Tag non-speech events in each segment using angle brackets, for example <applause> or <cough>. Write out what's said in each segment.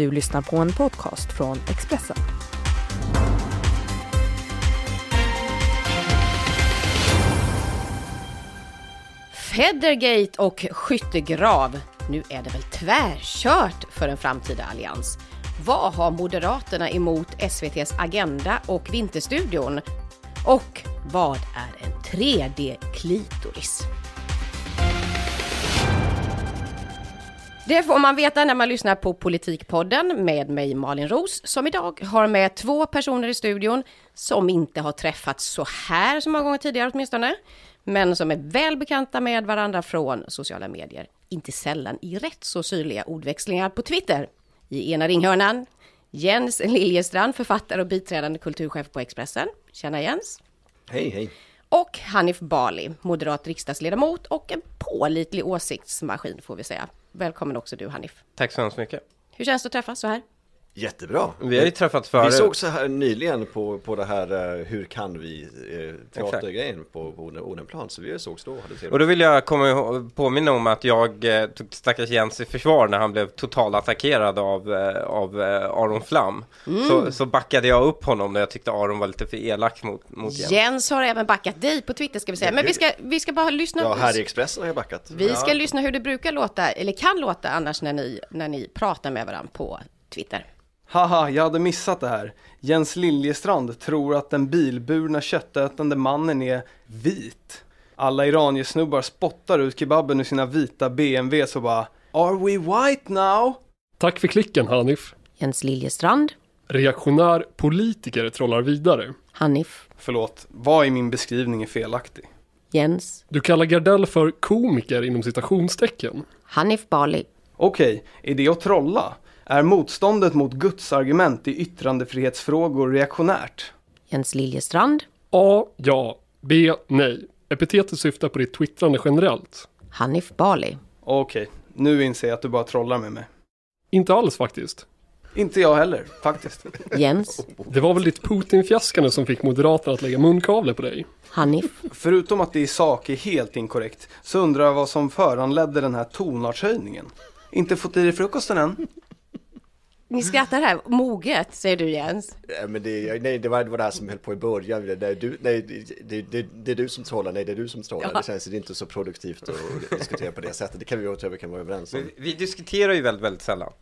Du lyssnar på en podcast från Expressen. Federgate och skyttegrav. Nu är det väl tvärkört för en framtida allians. Vad har Moderaterna emot SVTs Agenda och Vinterstudion? Och vad är en 3D-klitoris? Det får man veta när man lyssnar på Politikpodden med mig Malin Ros som idag har med två personer i studion som inte har träffats så här så många gånger tidigare åtminstone, men som är väl bekanta med varandra från sociala medier, inte sällan i rätt så syrliga ordväxlingar på Twitter. I ena ringhörnan Jens Liljestrand, författare och biträdande kulturchef på Expressen. Tjena Jens! Hej, hej! Och Hanif Bali, moderat riksdagsledamot och en pålitlig åsiktsmaskin får vi säga. Välkommen också du Hanif. Tack så hemskt mycket. Hur känns det att träffas så här? Jättebra! Vi har ju träffats förut. Vi såg så här nyligen på, på det här uh, Hur kan vi uh, teatergrejen på, på Odenplan Så vi sågs då och hade. Och då vill jag komma ihåg, påminna om att jag eh, tog stackars Jens i försvar när han blev totalattackerad av, eh, av eh, Aron Flam. Mm. Så, så backade jag upp honom när jag tyckte Aron var lite för elak mot, mot Jens. Jens har även backat dig på Twitter ska vi säga. Men vi ska, vi ska bara lyssna. Ja, här i Expressen har jag backat. Vi ska lyssna hur det brukar låta, eller kan låta annars när ni, när ni pratar med varandra på Twitter. Haha, jag hade missat det här. Jens Liljestrand tror att den bilburna köttätande mannen är vit. Alla iranier-snubbar spottar ut kebaben ur sina vita BMWs och bara Are we white now? Tack för klicken Hanif. Jens Liljestrand, Reaktionär politiker trollar vidare. Hanif, Förlåt, vad i min beskrivning är felaktig? Jens, Du kallar Gardell för komiker inom citationstecken. Hanif Bali, Okej, är det att trolla? Är motståndet mot Guds argument i yttrandefrihetsfrågor reaktionärt? Jens Liljestrand, A. Ja. B. Nej. Epitetet syftar på ditt twittrande generellt. Hanif Bali, Okej, nu inser jag att du bara trollar med mig. Inte alls faktiskt. Inte jag heller, faktiskt. <laughs> Jens, Det var väl ditt Putin-fiaskande som fick Moderaterna att lägga munkavle på dig. Hanif, Förutom att det i sak är helt inkorrekt, så undrar jag vad som föranledde den här tonartshöjningen. Inte fått i dig frukosten än? Ni skrattar här, moget säger du Jens. Nej, men det, nej, det, var, det var det här som höll på i början. Det, är du, nej, det, det, det är du som trollar, nej det är du som trollar. Ja. Det känns inte så produktivt att diskutera på det sättet. Det kan vi, vi kan vara överens om. Vi, vi diskuterar ju väldigt, väldigt sällan.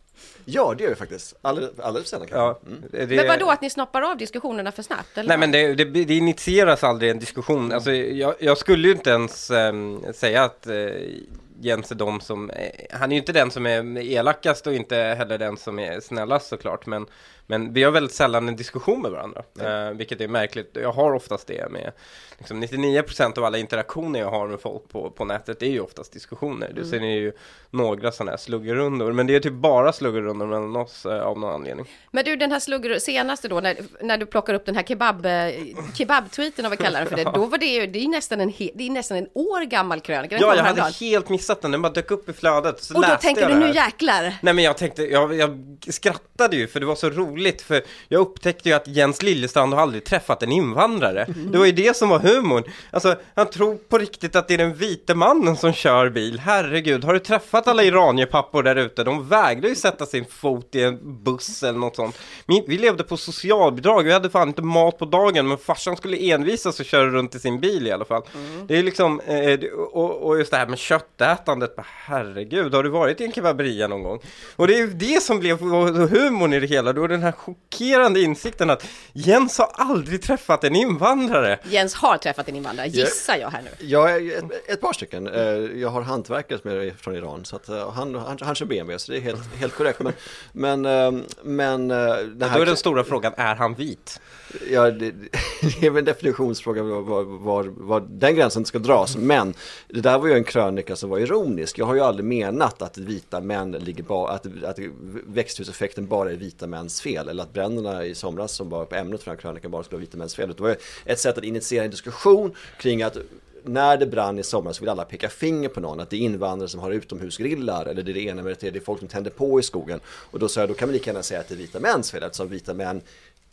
Ja, det gör vi faktiskt. Alldeles, alldeles sällan kanske. Ja, Mm. det, Men vadå att ni snoppar av diskussionerna för snabbt? Eller Nej vad? men det, det, det initieras aldrig en diskussion. Alltså, jag, jag skulle ju inte ens ehm, säga att eh, Jens är de som, eh, han är ju inte den som är elakast och inte heller den som är snällast såklart. Men, men vi har väldigt sällan en diskussion med varandra, eh, vilket är märkligt. Jag har oftast det med, liksom 99% av alla interaktioner jag har med folk på, på nätet, är ju oftast diskussioner. Du ser ju några sådana här sluggerrundor, men det är typ bara sluggerrundor mellan oss eh, av någon anledning. Men du, den här slugger, senaste då, när, när du plockar upp den här kebab, eh, kebab-tweeten, om vi kallar den för det, <laughs> då var det ju, det är nästan en, he, det är nästan en år gammal krönika. Ja, jag hade helt missat den, den bara dök upp i flödet. Så Och då jag du, nu jäklar. Nej men jag tänkte, jag, jag skrattade ju för det var så roligt för jag upptäckte ju att Jens Liljestrand har aldrig träffat en invandrare. Det var ju det som var humorn. Alltså, han tror på riktigt att det är den vite mannen som kör bil. Herregud, har du träffat alla iranierpappor där ute? De vägrar ju sätta sin fot i en buss eller något sånt. Men vi levde på socialbidrag, vi hade fan inte mat på dagen, men farsan skulle envisas och köra runt i sin bil i alla fall. Det är liksom, eh, och, och just det här med köttätandet, herregud, har du varit i en kebaberia någon gång? Och det är ju det som blev humorn i det hela, då den här chockerande insikten att Jens har aldrig träffat en invandrare. Jens har träffat en invandrare, gissar jag här nu. Är ett, ett par stycken. Eh, Jag har hantverkare som är från Iran, så att eh, han, han, han kör BMW, så det är helt, helt korrekt. Men, men, eh, men eh, det Då här, är den stora frågan, är han vit? Ja, det, det är väl en definitionsfråga var, var, var, den gränsen ska dras. Men det där var ju en krönika som var ironisk. Jag har ju aldrig menat att vita män ligger bara, att, att växthuseffekten bara är vita mäns fel. Eller att bränderna i somras som var på ämnet för den här krönikan bara skulle vara vita mäns fel. Det var ju ett sätt att initiera en diskussion kring att när det brann i somras så vill alla peka finger på någon, att det är invandrare som har utomhusgrillar eller det är det ena med det tredje, det är folk som tänder på i skogen. Och då sa jag, då kan vi lika gärna säga att det är vita mäns fel eftersom vita män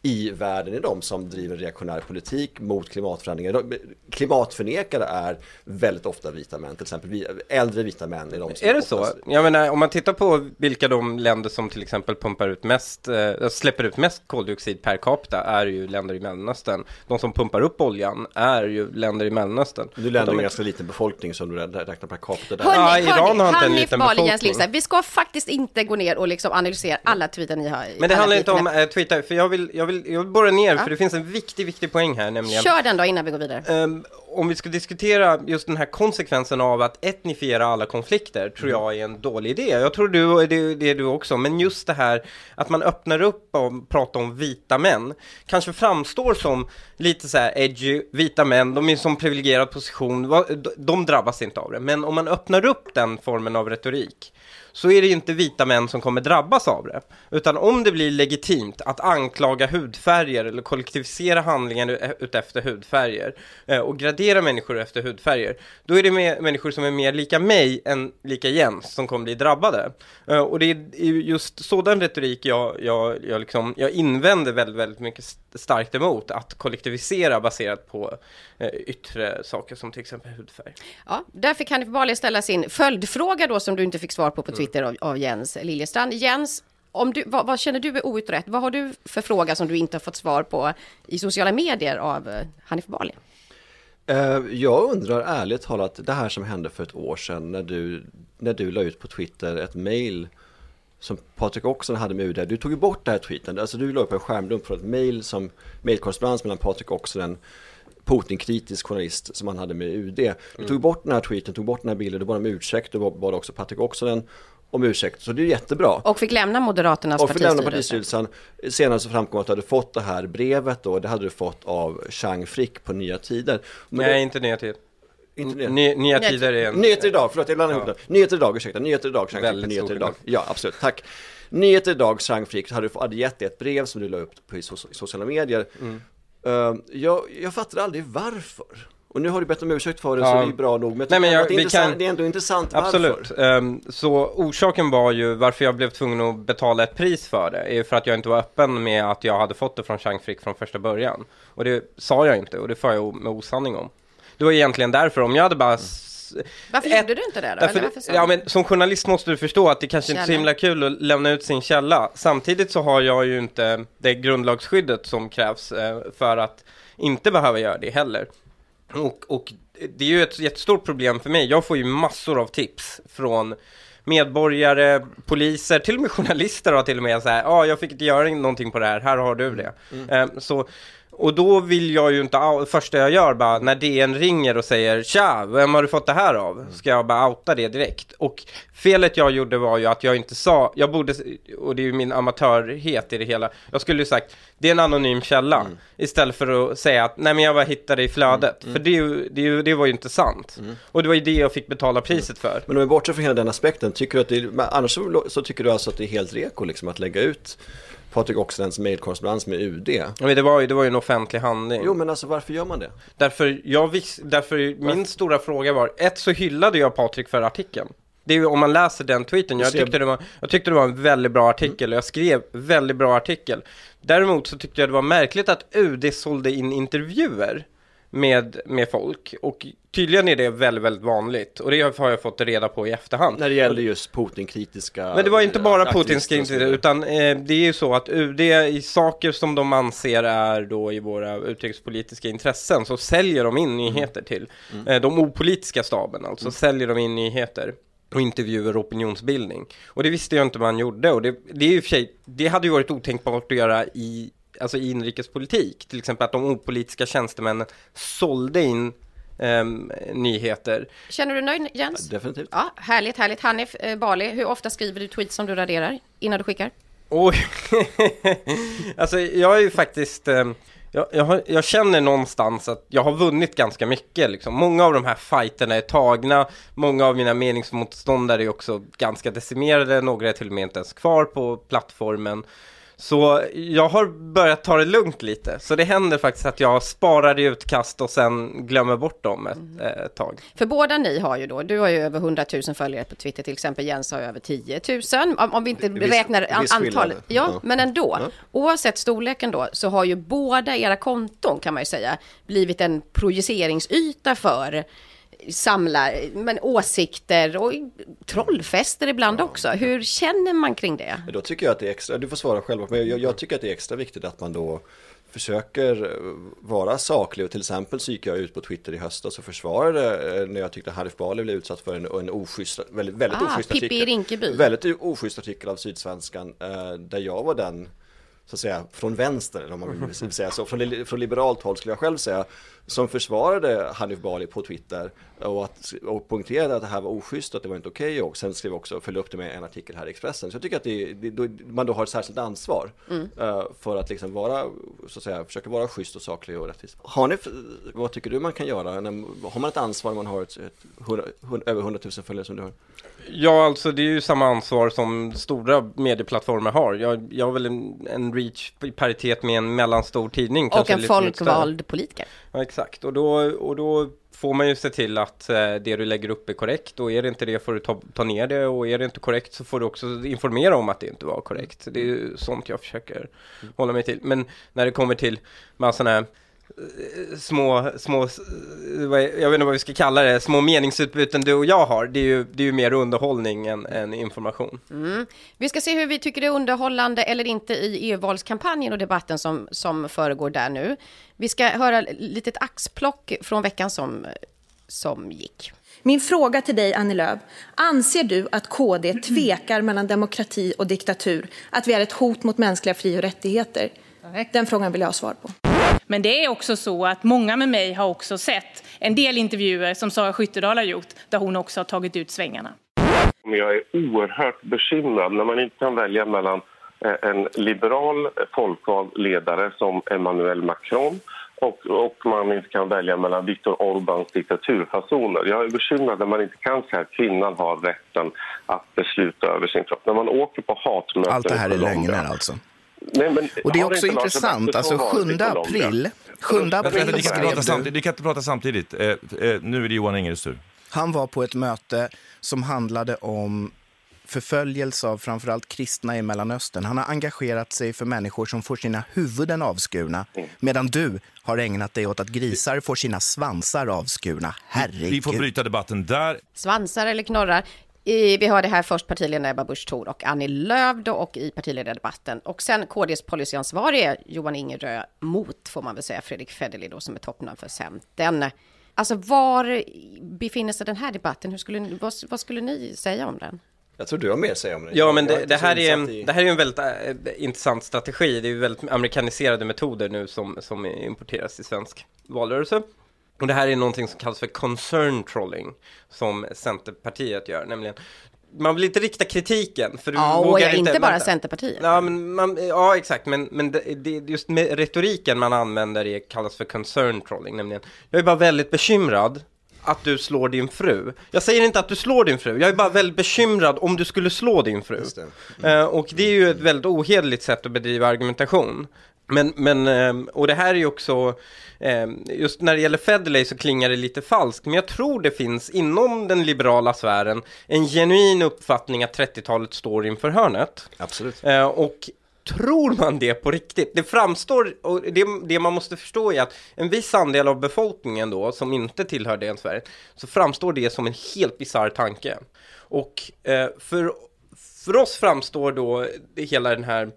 i världen är de som driver reaktionär politik mot klimatförändringar. De- Klimatförnekare är väldigt ofta vita män, till exempel äldre vita män är de som Är det så? Jag menar, om man tittar på vilka de länder som till exempel pumpar ut mest, eh, släpper ut mest koldioxid per capita är ju länder i Mellanöstern. De som pumpar upp oljan är ju länder i Mellanöstern. Du länder De en är- ganska liten befolkning som du räknar per capita där. Hörni, Ja, Iran hörni, har inte en liten befolkning. Lindstedt, vi ska faktiskt inte gå ner och liksom analysera alla tweetar ni har. Men det handlar inte om eh, Twitter, för jag vill, jag vill, jag vill borra ner, Ja. för det finns en viktig, viktig poäng här, nämligen Kör den då innan vi går vidare. Ehm, om vi ska diskutera just den här konsekvensen av att etnifiera alla konflikter tror jag är en dålig idé. Jag tror du, det, det är du också, men just det här att man öppnar upp och pratar om vita män kanske framstår som lite så här edgy, vita män, de är som privilegierad position, de drabbas inte av det. Men om man öppnar upp den formen av retorik så är det ju inte vita män som kommer drabbas av det. Utan om det blir legitimt att anklaga hudfärger eller kollektivisera handlingar utefter hudfärger eh, och gradera människor efter hudfärger, då är det människor som är mer lika mig än lika Jens som kommer bli drabbade. Eh, och det är just sådan retorik jag, jag, jag, liksom, jag invänder väldigt, väldigt mycket starkt emot, att kollektivisera baserat på eh, yttre saker som till exempel hudfärg. Ja, där fick Hanif Bali ställa sin följdfråga då som du inte fick svar på på Mm. Twitter av, av Jens Liljestrand. Jens, om du, vad, vad känner du är outrett? Vad har du för fråga som du inte har fått svar på i sociala medier av eh, Hanif Bali? Eh, jag undrar ärligt talat, det här som hände för ett år sedan när du, när du la ut på Twitter ett mail som Patrik Oxen hade med UD. Du tog ju bort den här tweeten, alltså du la upp en skärmdump från ett mail som mailkorrespondens mellan Patrik Oxen, en Putin-kritisk journalist som han hade med UD. Du tog bort den här tweeten, tog bort den här bilden, du bad om ursäkt, du bad också Patrik Oxen om ursäkt, så det är jättebra. Och fick lämna Moderaternas Och för lämna partistyrelse. partistyrelsen. Senare så framkom att du hade fått det här brevet då, det hade du fått av Chang Frick på Nya Tider. Men Nej, då- inte nya tid. inte det. Ny, nya tider är en... Nyheter idag, förlåt jag blandar Ja. ihop det. Nyheter idag, ursäkta, Nyheter idag, Chang Frick Nyheter idag. Ja, absolut, tack. Nyheter idag, Chang Frick, hade, du- hade gett dig ett brev som du la upp på i so- sociala medier. Mm. Uh, jag, jag fattar aldrig varför. Och nu har du bett om ursäkt för det så Ja. det är bra nog. Men Nej, men jag- att det, är vi kan- det är ändå intressant varför. Absolut. Ehm, så orsaken var ju varför jag blev tvungen att betala ett pris för det, är för att jag inte var öppen med att jag hade fått det från Chang Frick från första början. Och det sa jag inte, och det får jag med osanning om. Det var egentligen därför, om jag hade bara... s- Varför ett- gjorde du inte det då? Därför, ja, men som journalist måste du förstå att det kanske inte är så Källa. himla kul att lämna ut sin källa. Samtidigt så har jag ju inte det grundlagsskyddet som krävs eh, för att inte behöva göra det heller. Och, och det är ju ett jättestort problem för mig. Jag får ju massor av tips från medborgare, poliser, till och med journalister har till och med så här, ja, ah, jag fick inte göra någonting på det här, här har du det. Eh, så, och då vill jag ju inte, out- första jag gör bara, när DN ringer och säger Tja, vem har du fått det här av? Ska jag bara outa det direkt? Och felet jag gjorde var ju att jag inte sa, jag borde, och det är ju min amatörhet i det hela, jag skulle ju sagt, det är en anonym källa, istället för att säga att nej men jag bara hittade det i flödet, för det, är ju, det, är ju, det var ju inte sant. Och det var ju det jag fick betala priset för. Men om vi bortser från hela den aspekten, tycker du att det annars så, så tycker du alltså att det är helt reko liksom att lägga ut Patrik Oxelens mejlkorrespondens med UD? Men det var ju, det var ju en offentlig handling. Jo men alltså varför gör man det? Därför, jag vis, därför min stora fråga var, ett så hyllade jag Patrik för artikeln. Det är ju om man läser den tweeten, jag tyckte, det var, jag tyckte det var en väldigt bra artikel och jag skrev väldigt bra artikel. Däremot så tyckte jag det var märkligt att UD sålde in intervjuer med, med folk. Och tydligen är det väldigt, väldigt vanligt. Och det har jag fått reda på i efterhand. När det gäller just Putin-kritiska Men det var inte bara krig, utan eh, det är ju så att UD i saker som de anser är då i våra utrikespolitiska intressen så säljer de in nyheter till eh, de opolitiska staben, alltså säljer de in nyheter och intervjuer och opinionsbildning. Och det visste jag inte man gjorde och det, det är ju för sig, det hade ju varit otänkbart att göra i Alltså i inrikespolitik, till exempel att de opolitiska tjänstemännen sålde in ehm, nyheter. Känner du nöjd Jens? Definitivt. Ja, härligt, härligt. Hanif eh, Bali, hur ofta skriver du tweets som du raderar innan du skickar? Oj, <laughs> alltså jag är ju faktiskt, eh, jag, jag, har, jag känner någonstans att jag har vunnit ganska mycket liksom. Många av de här fighterna är tagna, många av mina meningsmotståndare är också ganska decimerade, några är till och med inte ens kvar på plattformen. Så jag har börjat ta det lugnt lite. Så det händer faktiskt att jag sparar i utkast och sen glömmer bort dem ett Mm. eh, tag. För båda ni har ju då, du har ju över 100 000 följare på Twitter till exempel, Jens har ju över 10 000. Om, om vi inte Viss- räknar an- antalet. Ja, Ja. men ändå. Ja. Oavsett storleken då, så har ju båda era konton kan man ju säga blivit en projiceringsyta för samla men åsikter och trollfester ibland också. Hur känner man kring det? Då tycker jag att det är extra, du får svara själv, men jag, jag tycker att det är extra viktigt att man då försöker vara saklig och till exempel så gick jag ut på Twitter i höstas och försvarade eh, när jag tyckte Hanif Bali blev utsatt för en, en oschysst, väldigt, väldigt Ah, oschysst artikel. Rinkeby. Väldigt oschysst artikel av Sydsvenskan eh, där jag var den så att säga från vänster, eller om man vill <laughs> säga så, från, från liberalt håll skulle jag själv säga, som försvarade Hanif Bali på Twitter och, att, och poängterade att det här var oschysst och att det var inte okej och sen skrev också, följde upp det med en artikel här i Expressen. Så jag tycker att det, det, då, man då har ett särskilt ansvar eh, för att liksom vara, så att säga, försöka vara schysst och saklig och rättvis. Har ni, vad tycker du man kan göra? Har man ett ansvar när man har ett, ett, hundra, hund, över 100 000 följare som du har? Ja, alltså det är ju samma ansvar som stora medieplattformar har. Jag, jag har väl en, en reach i paritet med en mellanstor tidning. Och en folkvald politiker. Ja, exakt. Och då, och då får man ju se till att eh, det du lägger upp är korrekt. Och är det inte det får du ta, ta ner det. Och är det inte korrekt så får du också informera om att det inte var korrekt. Det är ju sånt jag försöker hålla mig till. Men när det kommer till med sådana här små, små, jag vet inte vad vi ska kalla det, små meningsutbyten du och jag har. Det är ju, det är ju mer underhållning än, än information. Vi ska se hur vi tycker det är underhållande eller inte i EU-valskampanjen och debatten som, som föregår där nu. Vi ska höra litet axplock från veckan som, som gick. Min fråga till dig, Annie Lööf. Anser du att KD tvekar mellan demokrati och diktatur? Att vi är ett hot mot mänskliga fri och rättigheter? Den frågan vill jag ha svar på. Men det är också så att många med mig har också sett en del intervjuer som Sara Skyttedal har gjort där hon också har tagit ut svängarna. Jag är oerhört bekymrad när man inte kan välja mellan eh, en liberal eh, folkvald ledare som Emmanuel Macron och, och man inte kan välja mellan Viktor Orbáns diktaturfasoner. Jag är bekymrad när man inte kan säga att kvinnan har rätten att besluta över sin kropp. När man åker på hatmöten Allt det här är lögner alltså. Nej, men Och det är också Lars intressant, alltså varit 7 i Colombia? april, 7 Vänta, vänta, april ni, kan inte prata skrev samtidigt, du, ni kan inte prata samtidigt. Eh, eh, nu är det Johan Ingers tur. han var på ett möte som handlade om förföljelse av framförallt kristna i Mellanöstern. Han har engagerat sig för människor som får sina huvuden avskurna, medan du har ägnat dig åt att grisar får sina svansar avskurna. Herregud. Vi får bryta debatten där. Svansar eller knorrar. I, vi hörde här först partiledare Ebba Busch Thor och Annie Lööf då, och i partiledardebatten. Och sen KDs policyansvarige Johan Ingerö mot, får man väl säga, Fredrik Federley då som är toppnamn för Centern. Alltså var befinner sig den här debatten? Hur skulle, vad, vad skulle ni säga om den? Jag tror du har mer att säga om det. Ja, men det, det, här är, i- det här är en väldigt äh, intressant strategi. Det är ju väldigt amerikaniserade metoder nu som, som importeras i svensk valrörelse. Och det här är någonting som kallas för concern trolling, som Centerpartiet gör, nämligen man vill inte rikta kritiken, för du Ja, och vågar ja, inte bara vänta. Centerpartiet. Ja, men man, ja, exakt, men, men det, det, just med retoriken man använder är, kallas för concern trolling, nämligen jag är bara väldigt bekymrad att du slår din fru. Jag säger inte att du slår din fru, jag är bara väldigt bekymrad om du skulle slå din fru. Just det. Eh, och det är ju ett väldigt ohederligt sätt att bedriva argumentation. Men, men ehm, och det här är ju också, ehm, just när det gäller Federley så klingar det lite falskt, men jag tror det finns inom den liberala sfären en genuin uppfattning att 30-talet står inför hörnet. Absolut. Eh, och tror man det på riktigt? Det framstår, och det, det man måste förstå är att en viss andel av befolkningen då, som inte tillhör den sfären, så framstår det som en helt bisarr tanke. Och eh, för, för oss framstår då hela den här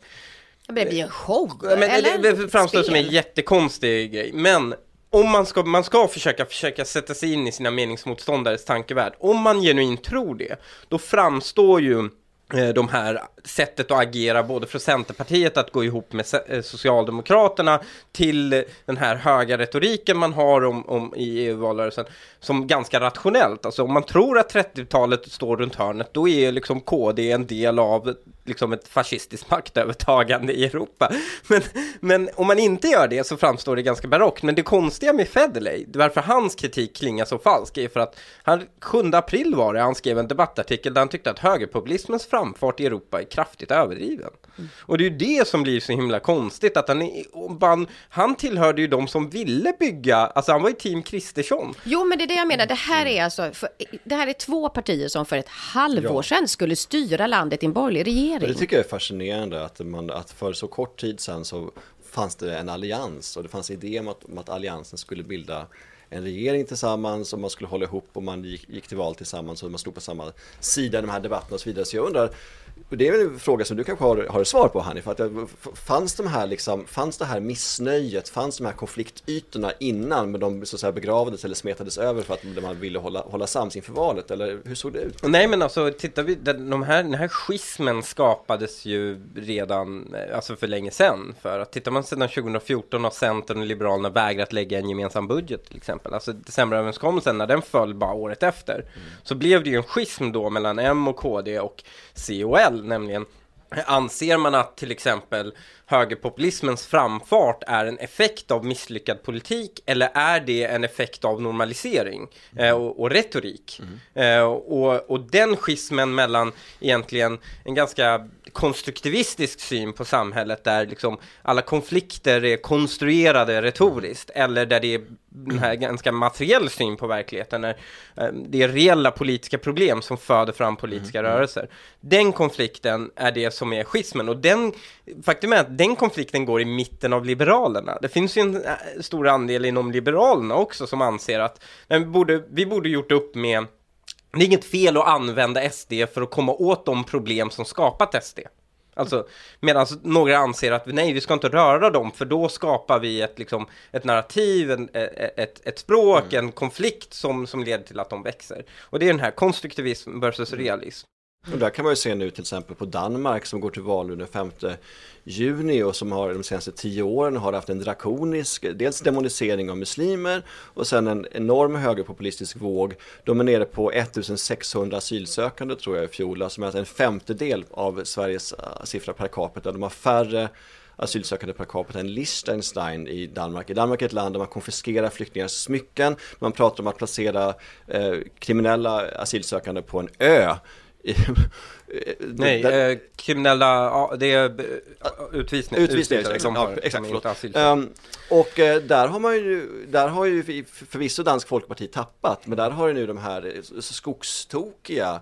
Det blir ju en show, men eller? det, framstår som en Spel. jättekonstig grej. Men om man ska, man ska försöka, försöka sätta sig in i sina meningsmotståndares tankevärld. Om man genuint tror det, då framstår ju Eh, de här sättet att agera både från Centerpartiet att gå ihop med eh, Socialdemokraterna till den här höga retoriken man har om, om i EU-valrörelsen som ganska rationellt. Alltså om man tror att 30-talet står runt hörnet då är liksom KD en del av liksom ett fascistiskt <laughs> maktövertagande i Europa. Men, men om man inte gör det så framstår det ganska barockt. Men det konstiga med Federley, varför hans kritik klingar så falsk, är för att han 7 april var det, han skrev en debattartikel där han tyckte att högerpopulismens framfart i Europa är kraftigt överdriven. Mm. Och det är ju det som blir så himla konstigt, att han, är, han, han tillhörde ju de som ville bygga, alltså han var ju team Kristersson. Jo, men det är det jag menar. Det här är alltså, för, det här är två partier som för ett halvår Ja. sedan skulle styra landet i en borgerlig regering. det tycker jag är fascinerande att, man, att för så kort tid sedan så fanns det en allians och det fanns idé om att, om att alliansen skulle bilda en regering tillsammans och man skulle hålla ihop och man gick, gick till val tillsammans och man stod på samma sida i de här debatterna och så vidare. Så jag undrar, det är väl en fråga som du kanske har, har ett svar på Hanif, att fanns, de här liksom, fanns det här missnöjet, fanns de här konfliktytorna innan men de så att säga begravdes eller smetades över för att man ville hålla, hålla sams inför valet eller hur såg det ut? Nej men alltså, tittar vi, de här, den här schismen skapades ju redan, eh, alltså för länge sedan. För att tittar man sedan 2014 har Centern och Liberalerna vägrat lägga en gemensam budget till exempel. Alltså decemberöverenskommelsen, när den föll bara året efter, så blev det ju en schism då mellan M och KD och COL, nämligen Anser man att till exempel högerpopulismens framfart är en effekt av misslyckad politik eller är det en effekt av normalisering eh, och, och retorik? Eh, och, och den schismen mellan egentligen en ganska konstruktivistisk syn på samhället där liksom alla konflikter är konstruerade retoriskt eller där det är den här ganska materiell syn på verkligheten när eh, det är reella politiska problem som föder fram politiska rörelser. Den konflikten är det som är schismen och den, faktum är att den konflikten går i mitten av Liberalerna. Det finns ju en eh, stor andel inom Liberalerna också som anser att vi, borde, vi borde gjort upp med det är inget fel att använda SD för att komma åt de problem som skapat SD. Alltså, medan några anser att nej, vi ska inte röra dem, för då skapar vi ett, liksom, ett narrativ, en, ett, ett, ett språk, en konflikt som, som leder till att de växer. Och det är den här konstruktivism versus realism. Och där kan man ju se nu till exempel på Danmark som går till val nu den 5 juni och som har de senaste tio åren har haft en drakonisk, dels demonisering av muslimer och sen en enorm högerpopulistisk våg. De är nere på 1600 asylsökande tror jag i fjol, som är alltså en femtedel av Sveriges eh, siffra per capita. De har färre asylsökande per capita än Liechtenstein i Danmark. I Danmark är ett land där man konfiskerar flyktingars smycken, man pratar om att placera eh, kriminella asylsökande på en ö. <laughs> Nej, eh, kriminella, ja, det är eh, utvisning. Utvisning, utvisade exakt. som Ja, exakt förlåt. Ehm, och eh, där har man ju, där har ju för- förvisso Dansk Folkparti tappat, men där har ju nu de här skogstokiga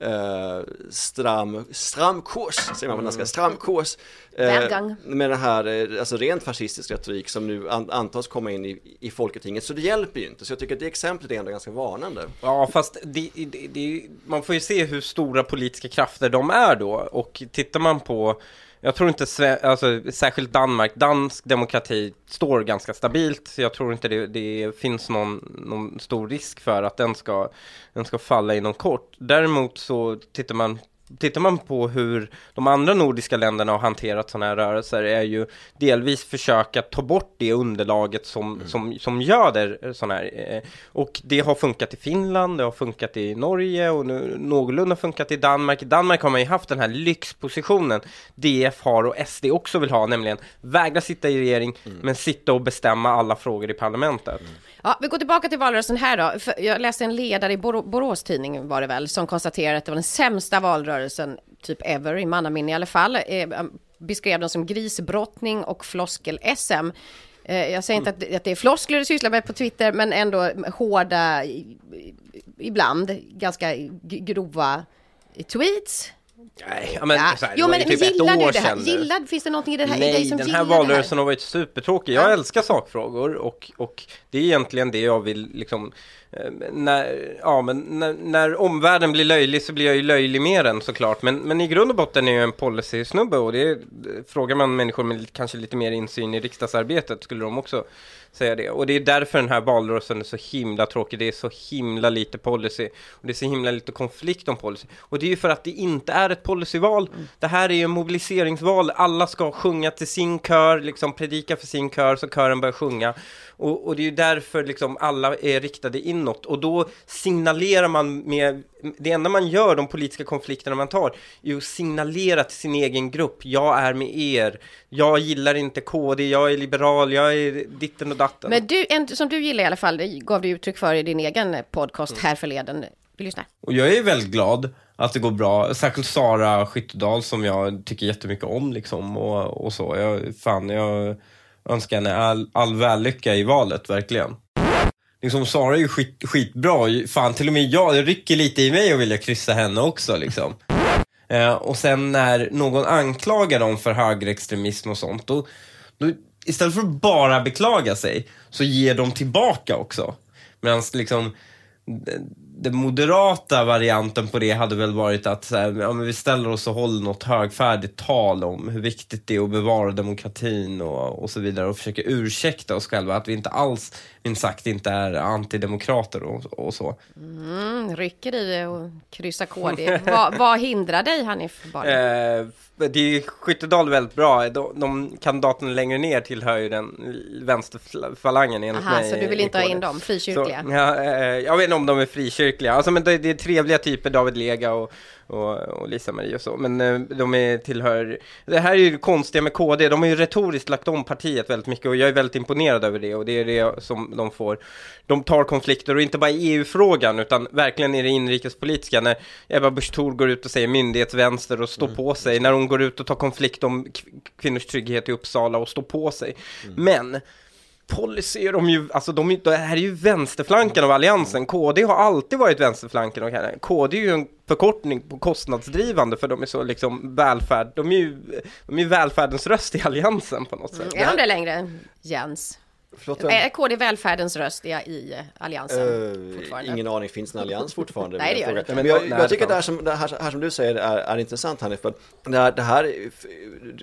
eh, stram, stram kurs, säger man på danska, stram kurs. Eh, med den här, eh, alltså rent fascistisk retorik som nu an, antas komma in i, i Folketinget, så det hjälper ju inte. Så jag tycker att det exemplet är ändå ganska varnande. Ja, fast det, det, det, man får ju se hur stora politiska krafter de är då. Och tittar man på, jag tror inte, alltså, särskilt Danmark, dansk demokrati står ganska stabilt. Jag tror inte det, det finns någon, någon stor risk för att den ska, den ska falla inom kort. Däremot så tittar man Tittar man på hur de andra nordiska länderna har hanterat sådana här rörelser är ju delvis försöka ta bort det underlaget som, som, som göder sådana här. eh, Och det har funkat i Finland, det har funkat i Norge och nu någorlunda funkat i Danmark. I Danmark har man ju haft den här lyxpositionen DF har och SD också vill ha, nämligen vägra sitta i regering men sitta och bestämma alla frågor i parlamentet. Ja, vi går tillbaka till valrörelsen här då. Jag läste en ledare i Bor- Borås tidning var det väl, som konstaterade att det var den sämsta valrörelsen typ ever, i mannaminne i alla fall. Eh, beskrev den som grisbrottning och floskel-SM. Eh, jag säger inte att, att det är floskler du sysslar med på Twitter, men ändå hårda, i- i- ibland ganska grova tweets. Nej, ja, men, Ja. här, Jo, men typ ett gillar du det här? Gillar, finns det någonting i, det här, i Nej, dig som den här valrörelsen har varit supertråkig. Jag älskar sakfrågor och, och det är egentligen det jag vill liksom när, ja, men när, när omvärlden blir löjlig så blir jag ju löjlig med den såklart. Men, men i grund och botten är jag en policy-snubbe och det är, frågar man människor med kanske lite mer insyn i riksdagsarbetet skulle de också säga det. Och det är därför den här valrörelsen är så himla tråkig. Det är så himla lite policy och det är så himla lite konflikt om policy. Och det är ju för att det inte är ett policyval. Det här är ju en mobiliseringsval. Alla ska sjunga till sin kör, liksom predika för sin kör så kören börjar sjunga. Och, och det är ju därför liksom alla är riktade inåt. Och då signalerar man med, det enda man gör, de politiska konflikterna man tar, är ju att signalera till sin egen grupp. Jag är med er. Jag gillar inte KD, jag är liberal, jag är ditten och datten. Men du, en som du gillar i alla fall, det gav du uttryck för i din egen podcast här förleden. Vi lyssnar. Och jag är väldigt glad att det går bra. Särskilt Sara Skyttedal som jag tycker jättemycket om liksom och, och så. Jag, fan, jag Önska henne all, all vällycka i valet, verkligen. Liksom Sara är ju skit, skitbra. Fan, till och med jag, det rycker lite i mig att vilja kryssa henne också liksom. <laughs> Eh, och sen när någon anklagar dem för högerextremism och sånt, då, då istället för att bara beklaga sig så ger de tillbaka också. Medan liksom den moderata varianten på det hade väl varit att så här, ja, men vi ställer oss och håller något högfärdigt tal om hur viktigt det är att bevara demokratin och, och så vidare och försöka ursäkta oss själva att vi inte alls, minst sagt, inte är antidemokrater och, och så. Mm, rycker i det och kryssa KD. vad, <laughs> vad hindrar dig Hanif Bali? Eh, det är Skyttedal väldigt bra. De, de kandidaterna längre ner tillhör ju den vänsterfalangen enligt Aha, mig. så du vill inte ha in dem, frikyrkliga? Så, ja, eh, jag vet inte om de är frikyrkliga. Alltså, men det, det är trevliga typer, David Lega och, och, och Lisa-Marie och så. Men eh, de är, tillhör... Det här är ju konstiga med KD. De har ju retoriskt lagt om partiet väldigt mycket och jag är väldigt imponerad över det. Och det är det som de får. De tar konflikter och inte bara i EU-frågan utan verkligen i det inrikespolitiska. När Ebba Busch Thor går ut och säger myndighetsvänster och står Mm. på sig. När hon går ut och tar konflikt om kv- kvinnors trygghet i Uppsala och står på sig. Mm. Men policy är de ju, alltså de, det här är ju vänsterflanken av alliansen. KD har alltid varit vänsterflanken och KD är ju en förkortning på kostnadsdrivande för de är så liksom välfärd, de är ju, de är välfärdens röst i alliansen på något sätt. Är de det längre, Jens? Förlåt, jag- Är KD välfärdens röst i, i Alliansen Eh, fortfarande? ingen aning, finns en allians fortfarande? <laughs> Nej, det gör det inte. Men jag, Nej, jag tycker att det här som, det här, här som du säger är, är intressant Hanif, för det här, det här,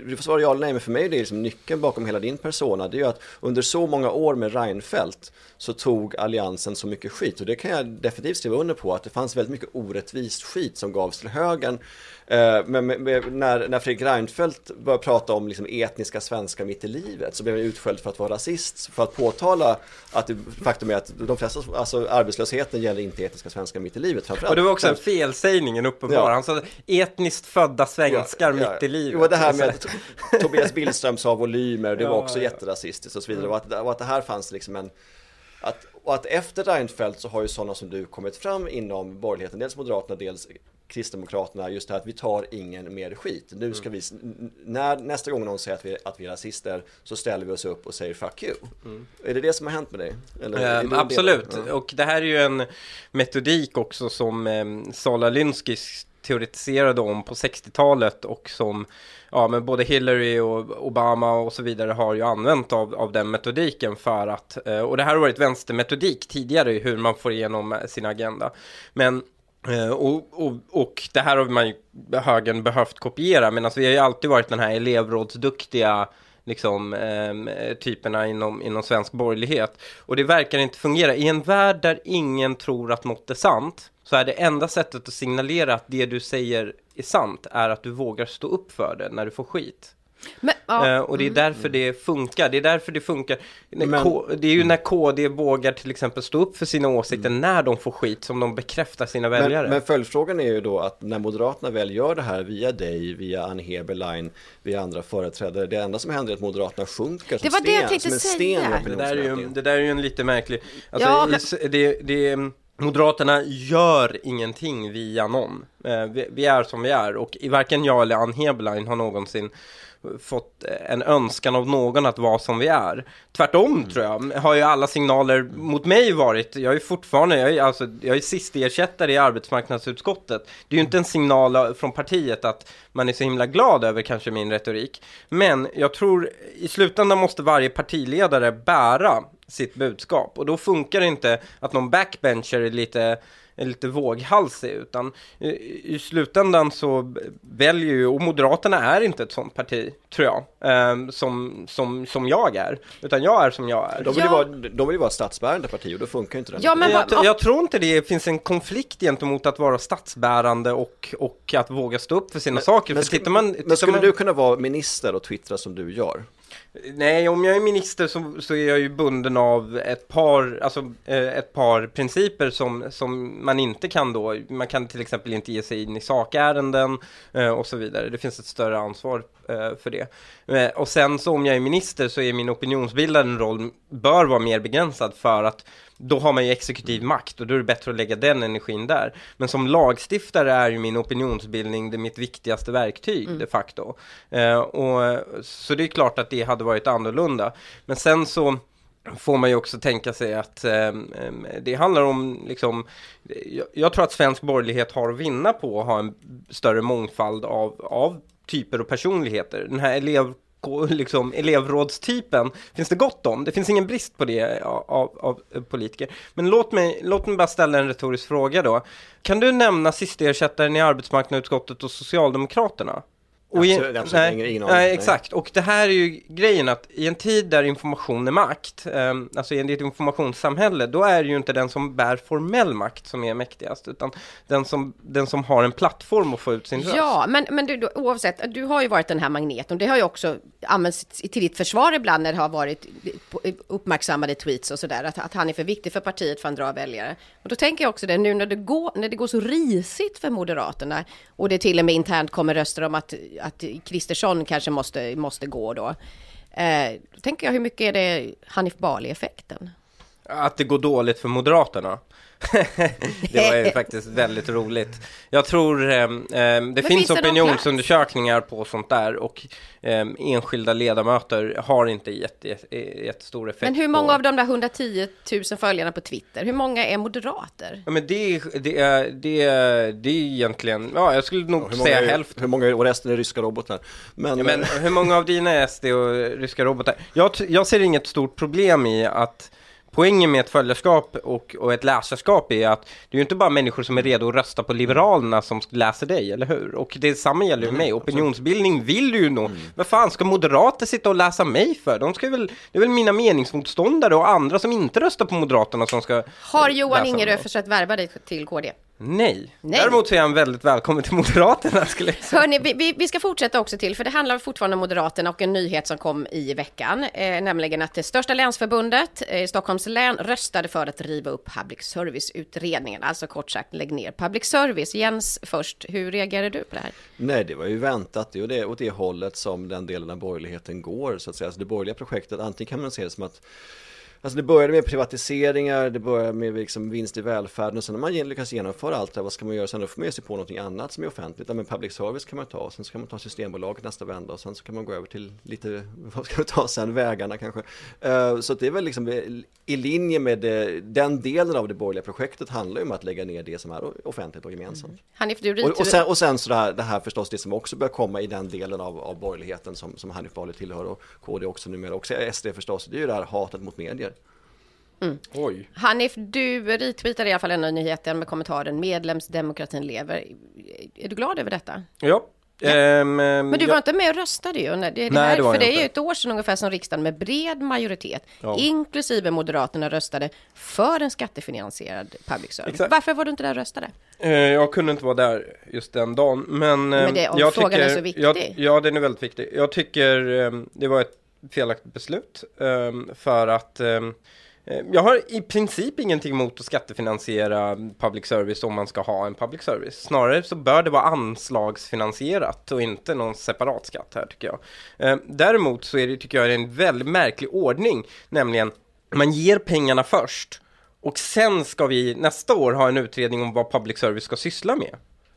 du får svara ja eller nej, men för mig är det liksom nyckeln bakom hela din persona, det är ju att under så många år med Reinfeldt så tog alliansen så mycket skit och det kan jag definitivt skriva under på att det fanns väldigt mycket orättvist skit som gavs till högern. Eh, Men när, när Fredrik Reinfeldt började prata om liksom etniska svenskar mitt i livet så blev han utskälld för att vara rasist, för att påtala att det, faktum är att de flesta, alltså arbetslösheten gäller inte etniska svenskar mitt i livet framförallt. Och det var också en felsägning, en uppenbar. Ja. Han sa etniskt födda svenskar mitt i livet. Jo, det här med att Tobias Billström sa volymer, det <laughs> var Ja, också ja. jätterasistiskt och så vidare. Och att, och att det här fanns liksom en... Att, och att efter Reinfeldt så har ju sådana som du kommit fram inom borgerligheten, dels Moderaterna, dels Kristdemokraterna, just det här att vi tar ingen mer skit. Nu ska vi, när, nästa gång någon säger att vi, att vi är rasister så ställer vi oss upp och säger fuck you. Är det det som har hänt med dig? Eller Eh, absolut, det? Ja. och det här är ju en metodik också som eh, Sala Lynskis teoretiserade om på 60-talet och som ja, men både Hillary och Obama och så vidare har ju använt av, av den metodiken för att, eh, och det här har varit vänstermetodik tidigare i hur man får igenom eh, sin agenda. Men Eh, och, och, och det här har man ju högern behövt kopiera, medan alltså vi har ju alltid varit den här elevrådsduktiga liksom, eh, typerna inom, inom svensk borgerlighet. Och det verkar inte fungera. I en värld där ingen tror att något är sant, så är det enda sättet att signalera att det du säger är sant, är att du vågar stå upp för det när du får skit. Men, ja, Eh, och det är därför det funkar. Det är därför det funkar. Men- K- det är ju när KD vågar till exempel stå upp för sina åsikter när de får skit som de bekräftar sina väljare. Men, men följdfrågan är ju då att när Moderaterna väl gör det här via dig, via Ann Heberlein, via andra företrädare, det enda som händer är att Moderaterna sjunker som Det var det jag sten, tänkte som en säga. sten i Det där, är ju, det där är ju en lite märklig... Alltså, Ja, men- det, det, Moderaterna gör ingenting via någon. Eh, vi, vi är som vi är och varken jag eller Ann Heberlein har någonsin fått eh, en önskan av någon att vara som vi är. Tvärtom tror jag, har ju alla signaler mot mig varit, jag är fortfarande, jag är, alltså, jag är sist ersättare i arbetsmarknadsutskottet. Det är ju inte en signal från partiet att man är så himla glad över kanske min retorik. Men jag tror i slutändan måste varje partiledare bära sitt budskap och då funkar det inte att någon backbencher är lite lite våghalsig utan i, i slutändan så väljer ju, och Moderaterna är inte ett sånt parti, tror jag, ehm, som, som, som jag är, utan jag är som jag är. De vill, ju vara, de vill ju vara ett statsbärande parti och då funkar ju inte den. Ja, men jag, jag tror inte det finns en konflikt gentemot att vara statsbärande och, och att våga stå upp för sina saker. men, för skulle, tittar man, men skulle man, du kunna vara minister och twittra som du gör? Nej, om jag är minister så, så är jag ju bunden av ett par, alltså, eh, ett par principer som, som man inte kan då. Man kan till exempel inte ge sig in i sakärenden eh, och så vidare. Det finns ett större ansvar eh, för det. Och sen så om jag är minister så är min opinionsbildande roll bör vara mer begränsad för att då har man ju exekutiv makt och då är det bättre att lägga den energin där. Men som lagstiftare är ju min opinionsbildning det mitt viktigaste verktyg Mm. de facto. Eh, och, så det är klart att det hade varit annorlunda. Men sen så får man ju också tänka sig att eh, det handlar om liksom, jag, jag tror att svensk borgerlighet har att vinna på att ha en större mångfald av, av typer och personligheter. Den här elev liksom elevrådstypen finns det gott om. Det finns ingen brist på det av, av, politiker. Men låt mig, låt mig bara ställa en retorisk fråga då. Kan du nämna sistersättaren i arbetsmarknadsutskottet och Socialdemokraterna? Och i- Absolut, absolut, nej, ingen- ingen nej, exakt. Och det här är ju grejen att i en tid där information är makt, eh, alltså i ett informationssamhälle, då är det ju inte den som bär formell makt som är mäktigast, utan den som, den som har en plattform att få ut sin röst. Ja, men, men du, du, oavsett, du har ju varit den här magneten. Det har ju också använts till ditt försvar ibland när det har varit uppmärksammade tweets och sådär. Att, att han är för viktig för partiet för att drar väljare. Och då tänker jag också det, nu när det, går, när det går så risigt för Moderaterna och det till och med internt kommer röster om att, att Kristersson kanske måste, måste gå då. Eh, då tänker jag, hur mycket är det Hanif Bali-effekten? Att det går dåligt för Moderaterna. <laughs> det var ju faktiskt väldigt roligt. Jag tror eh, eh, det finns finns det opinionsundersökningar på sånt där och eh, enskilda ledamöter har inte jätte, jätte, jättestor effekt. Men hur på- många av de där 110 000 följarna på Twitter, hur många är moderater? Ja, men det, är- det, är, det, är, det är egentligen, ja jag skulle nog många, säga är, hälften. hur många är, och resten är ryska robotar. Men, Ja, men hur många av dina är SD och ryska robotar? Jag, jag ser inget stort problem i att Poängen med ett följarskap och, och ett läsarskap är att det är ju inte bara människor som är redo att rösta på Liberalerna som läser dig, eller hur? Och det samma gäller ju mig. Opinionsbildning vill du ju nå. Vad fan ska moderater sitta och läsa mig för? De ska väl, det är väl mina meningsmotståndare och andra som inte röstar på Moderaterna som ska Har Johan Ingerö försökt värva dig till KD? Nej. Nej. Däremot så är han väldigt välkommen till Moderaterna skulle jag säga. Hörni, vi, vi, ska fortsätta också till, för det handlar fortfarande om Moderaterna och en nyhet som kom i veckan, eh, nämligen att det största länsförbundet eh, i Stockholms län röstade för att riva upp public service-utredningen, alltså kort sagt lägg ner public service. Jens först, hur reagerar du på det här? Nej, det var ju väntat. Det är det, åt det hållet som den delen av borgerligheten går, så att säga. Alltså det borgerliga projektet, antingen kan man se det som att Alltså det började med privatiseringar, det började med liksom vinst i välfärden och sen när man lyckas genomföra allt det här, vad ska man göra sen? Då får man ge sig på någonting annat som är offentligt. Ja, men public service kan man ta, och sen ska man ta Systembolaget nästa vända och sen så kan man gå över till lite, <laughs> vad ska man ta sen, vägarna kanske. Eh, Så det är väl liksom i linje med det, den delen av det borgerliga projektet handlar ju om att lägga ner det som är offentligt och gemensamt. Hanif, du Och, och sen, och sen så det här, det här förstås det som också börjar komma i den delen av, av borgerligheten som, som Hanif Bali tillhör och KD också numera, också SD förstås, det är ju det här hatet mot medier. Oj. Hanif, du retweetade i alla fall en av nyheten med kommentaren medlemsdemokratin lever. Är du glad över detta? Ja. Ehm, Men du ja. var inte med och röstade ju. Det, det Nej, här, det var för jag det är ju ett år sedan ungefär som riksdagen med bred majoritet, Ja. inklusive Moderaterna, röstade för en skattefinansierad public service. Exakt. Varför var du inte där och röstade? Eh, Jag kunde inte vara där just den dagen, men, Men det- om jag frågan tycker, är så viktig. Jag, ja, den är väldigt viktig. Jag tycker eh, det var ett felaktigt beslut för att Eh, jag har i princip ingenting emot att skattefinansiera public service om man ska ha en public service. Snarare så bör det vara anslagsfinansierat och inte någon separat skatt här tycker jag. Eh, däremot så är det, tycker jag, en väldigt märklig ordning, nämligen man ger pengarna först och sen ska vi nästa år ha en utredning om vad public service ska syssla med.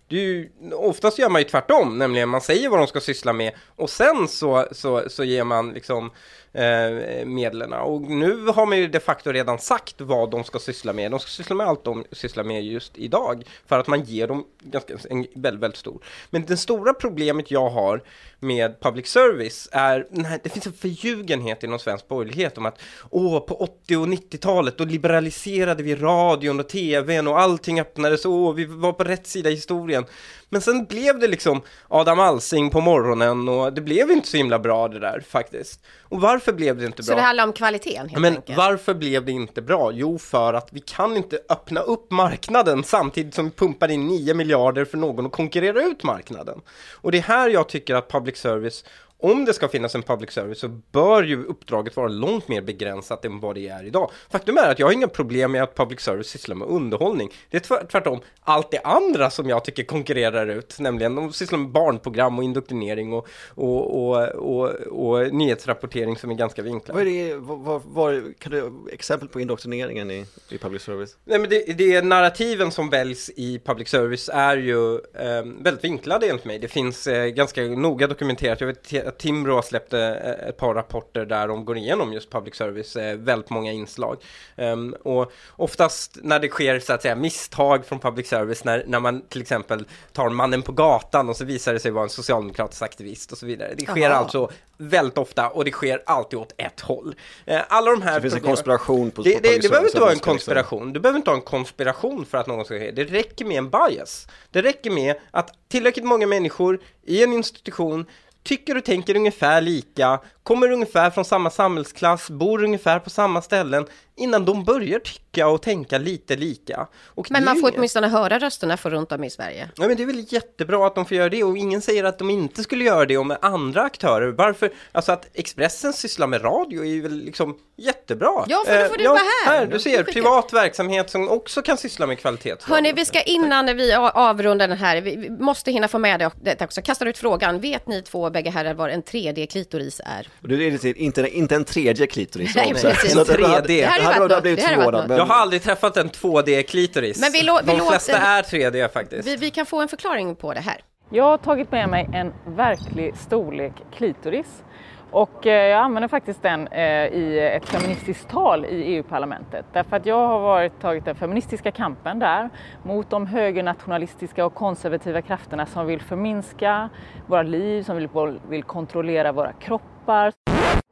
Det är ju, oftast gör man ju tvärtom, nämligen man säger vad de ska syssla med och sen så, så, så ger man liksom eh, medlen. Och nu har man ju de facto redan sagt vad de ska syssla med. De ska syssla med allt de sysslar med just idag för att man ger dem ganska, en väldigt, väldigt stor. Men det stora problemet jag har med public service är, nej, det finns en förljugenhet inom svensk borgerlighet om att åh, på 80 och 90-talet då liberaliserade vi radion och tvn och allting öppnades, åh, vi var på rätt sida i historien. Men sen blev det liksom Adam Alsing på morgonen och det blev inte så himla bra det där faktiskt. Och varför blev det inte Så bra? det handlar om kvaliteten helt Men enkelt. varför blev det inte bra? Jo, för att vi kan inte öppna upp marknaden samtidigt som vi pumpar in 9 miljarder för någon att konkurrera ut marknaden. Och det är här jag tycker att public service om det ska finnas en public service så bör ju uppdraget vara långt mer begränsat än vad det är idag. Faktum är att jag har inga problem med att public service sysslar med underhållning. Det är tvärt- tvärtom allt det andra som jag tycker konkurrerar ut, nämligen de sysslar med barnprogram och indoktrinering och, och, och, och, och nyhetsrapportering som är ganska vinkla. Vad är det, vad, vad, kan du exempel på indoktrineringen i, i public service? Nej men det, det är narrativen som väljs i public service är ju eh, väldigt vinklade enligt mig. Det finns eh, ganska noga dokumenterat. Jag vet att Timbro har släppt eh, ett par rapporter där de går igenom just public service, eh, väldigt många inslag. Ehm, och oftast när det sker så att säga misstag från public service, när, när man till exempel tar mannen på gatan och så visar det sig vara en socialdemokratisk aktivist och så vidare. Det sker Aha. alltså väldigt ofta och det sker alltid åt ett håll. Eh, alla de här Så det finns en konspiration på- det, på det, public det behöver inte vara en konspiration. Du behöver inte ha en konspiration för att någon ska ske. Det räcker med en bias. Det räcker med att tillräckligt många människor i en institution tycker och tänker ungefär lika, kommer ungefär från samma samhällsklass, bor ungefär på samma ställen innan de börjar tycka och tänka lite lika. Och Men man får inget- åtminstone höra rösterna för runt om i Sverige. Ja men det är väl jättebra att de får göra det och ingen säger att de inte skulle göra det om andra aktörer. Varför? Alltså att Expressen sysslar med radio är ju väl liksom jättebra. Ja, för då får du vara här. Du ser, privat verksamhet som också kan syssla med kvalitet. Hörni, vi ska innan vi avrundar den här, vi måste hinna få med det också. Kastar ut frågan, vet ni två bägge herrar vad en 3D-klitoris är? Och det är inte, inte en tredje klitoris. Nej, precis. Så att det hade- här varit något. blivit Det här förvånad. men- Jag har aldrig träffat en 2D-klitoris. Men vi lå- vi De låter- flesta är 3D faktiskt. Vi, vi kan få en förklaring på det här. Jag har tagit med mig en verklig storlek klitoris och eh, jag använder faktiskt den eh, i ett feministiskt tal i EU-parlamentet. Därför att jag har varit, tagit den feministiska kampen där mot de högernationalistiska och konservativa krafterna som vill förminska våra liv, som vill, vill kontrollera våra kroppar.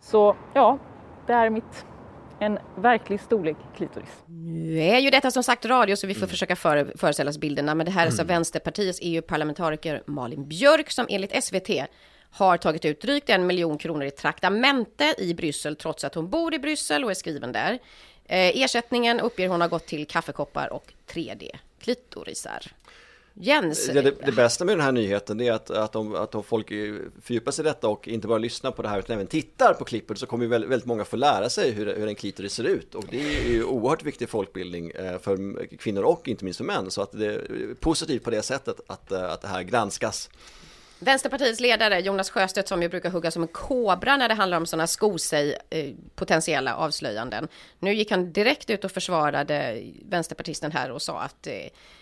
Så ja, det är mitt. En verklig storlek klitoris. Nu är ju detta som sagt radio så vi får försöka före, föreställa oss bilderna. Men det här är alltså Vänsterpartiets EU-parlamentariker Malin Björk som enligt SVT har tagit ut drygt en miljon kronor i traktamente i Bryssel trots att hon bor i Bryssel och är skriven där. Eh, ersättningen uppger hon har gått till kaffekoppar och 3D-klitorisar. Jens, Ja, det, det bästa med den här nyheten det är att, att, om, att om folk eh, fördjupar sig i detta och inte bara lyssnar på det här utan även tittar på klippet så kommer ju väldigt, väldigt många få lära sig hur, hur en klitoris ser ut. Och det är ju oerhört viktig folkbildning eh, för kvinnor och inte minst för män. Så att det är positivt på det sättet att, eh, att det här granskas. Vänsterpartiets ledare Jonas Sjöstedt som ju brukar hugga som en kobra när det handlar om sådana sko sig eh, potentiella avslöjanden. Nu gick han direkt ut och försvarade vänsterpartisten här och sa att, eh,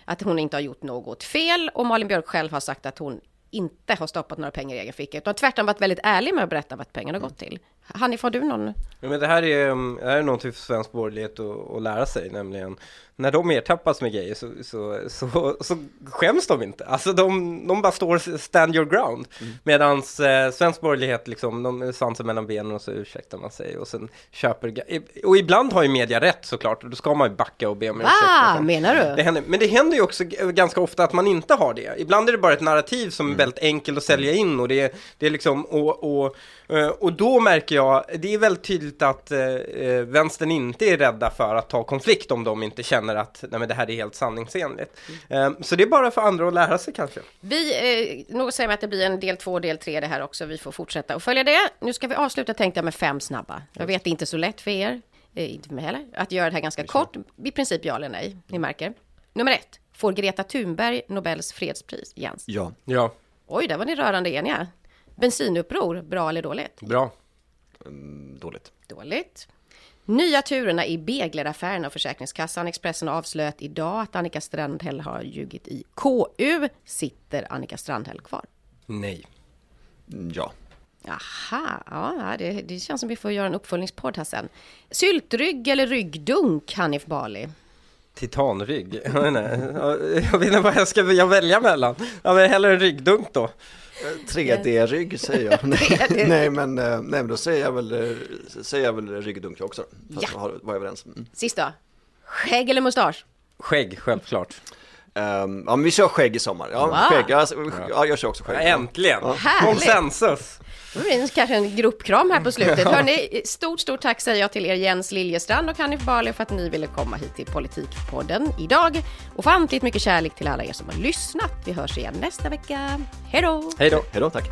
att hon inte har gjort något fel och Malin Björk själv har sagt att hon inte har stoppat några pengar i egen ficka utan tvärtom varit väldigt ärlig med att berätta vad pengarna har gått till. Hanif, har du någon? Ja, men det här är, det här är någonting för svensk borgerlighet att, att lära sig, nämligen när de ertappas med grejer så, så, så, så skäms de inte. Alltså de, de bara står stand your ground. Mm. Medans eh, svensk borgerlighet liksom, de svansen mellan benen och så ursäktar man sig och sen köper, och ibland har ju media rätt såklart och då ska man ju backa och be om ursäkt. så. Menar du? Det händer, men det händer ju också ganska ofta att man inte har det. Ibland är det bara ett narrativ som Mm. är väldigt enkelt att sälja in och det, är- det är liksom, och, och, eh, och då märker jag, det är väldigt tydligt att eh, eh, vänstern inte är rädda för att ta konflikt om de inte känner att nej, men det här är helt sanningsenligt. Eh, så det är bara för andra att lära sig kanske. Vi, eh, något säger mig att det blir en del två och del tre det här också. Vi får fortsätta och följa det. Nu ska vi avsluta tänkte jag med fem snabba. Jag vet det är inte så lätt för er, eh, inte för mig heller, att göra det här ganska kort. I princip ja eller nej, ni märker. Nummer ett. Får Greta Thunberg Nobels fredspris? Jens? Ja. Ja. Oj, där var ni rörande eniga. Bensinuppror, bra eller dåligt? Bra. Mm, dåligt. Dåligt. Nya turerna i Begleraffären och Försäkringskassan. Expressen har avslöjat idag att Annika Strandhäll har ljugit i KU. Sitter Annika Strandhäll kvar? Nej. Mm, Ja. Aha, ja, det, det känns som vi får göra en uppföljningspodd här sen. Syltrygg eller ryggdunk, Hanif Bali? Titanrygg. Jag vet inte, jag vet inte vad jag ska jag välja mellan. Ja men hellre en ryggdunk då. 3D-rygg säger jag. <laughs> nej, nej, men, eh, nej, men då säger jag väl, eh, säger jag väl ryggdunk också. För att Ja. vara överens. Mm. Sista. Skägg eller mustasch? Skägg, självklart. Um, ja men vi kör skägg i sommar. Ja, wow. skägg, ja, alltså, ja, jag kör också skägg. Ja, äntligen! Ja. Härligt. Konsensus! Det blir kanske en gruppkram här på slutet. <laughs> Hörrni, stort, stort tack säger jag till er Jens Liljestrand och Hanif Bali för att ni ville komma hit till Politikpodden idag. Och fantligt mycket kärlek till alla er som har lyssnat. Vi hörs igen nästa vecka. Hejdå! Hejdå, hejdå, tack!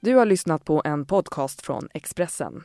Du har lyssnat på en podcast från Expressen.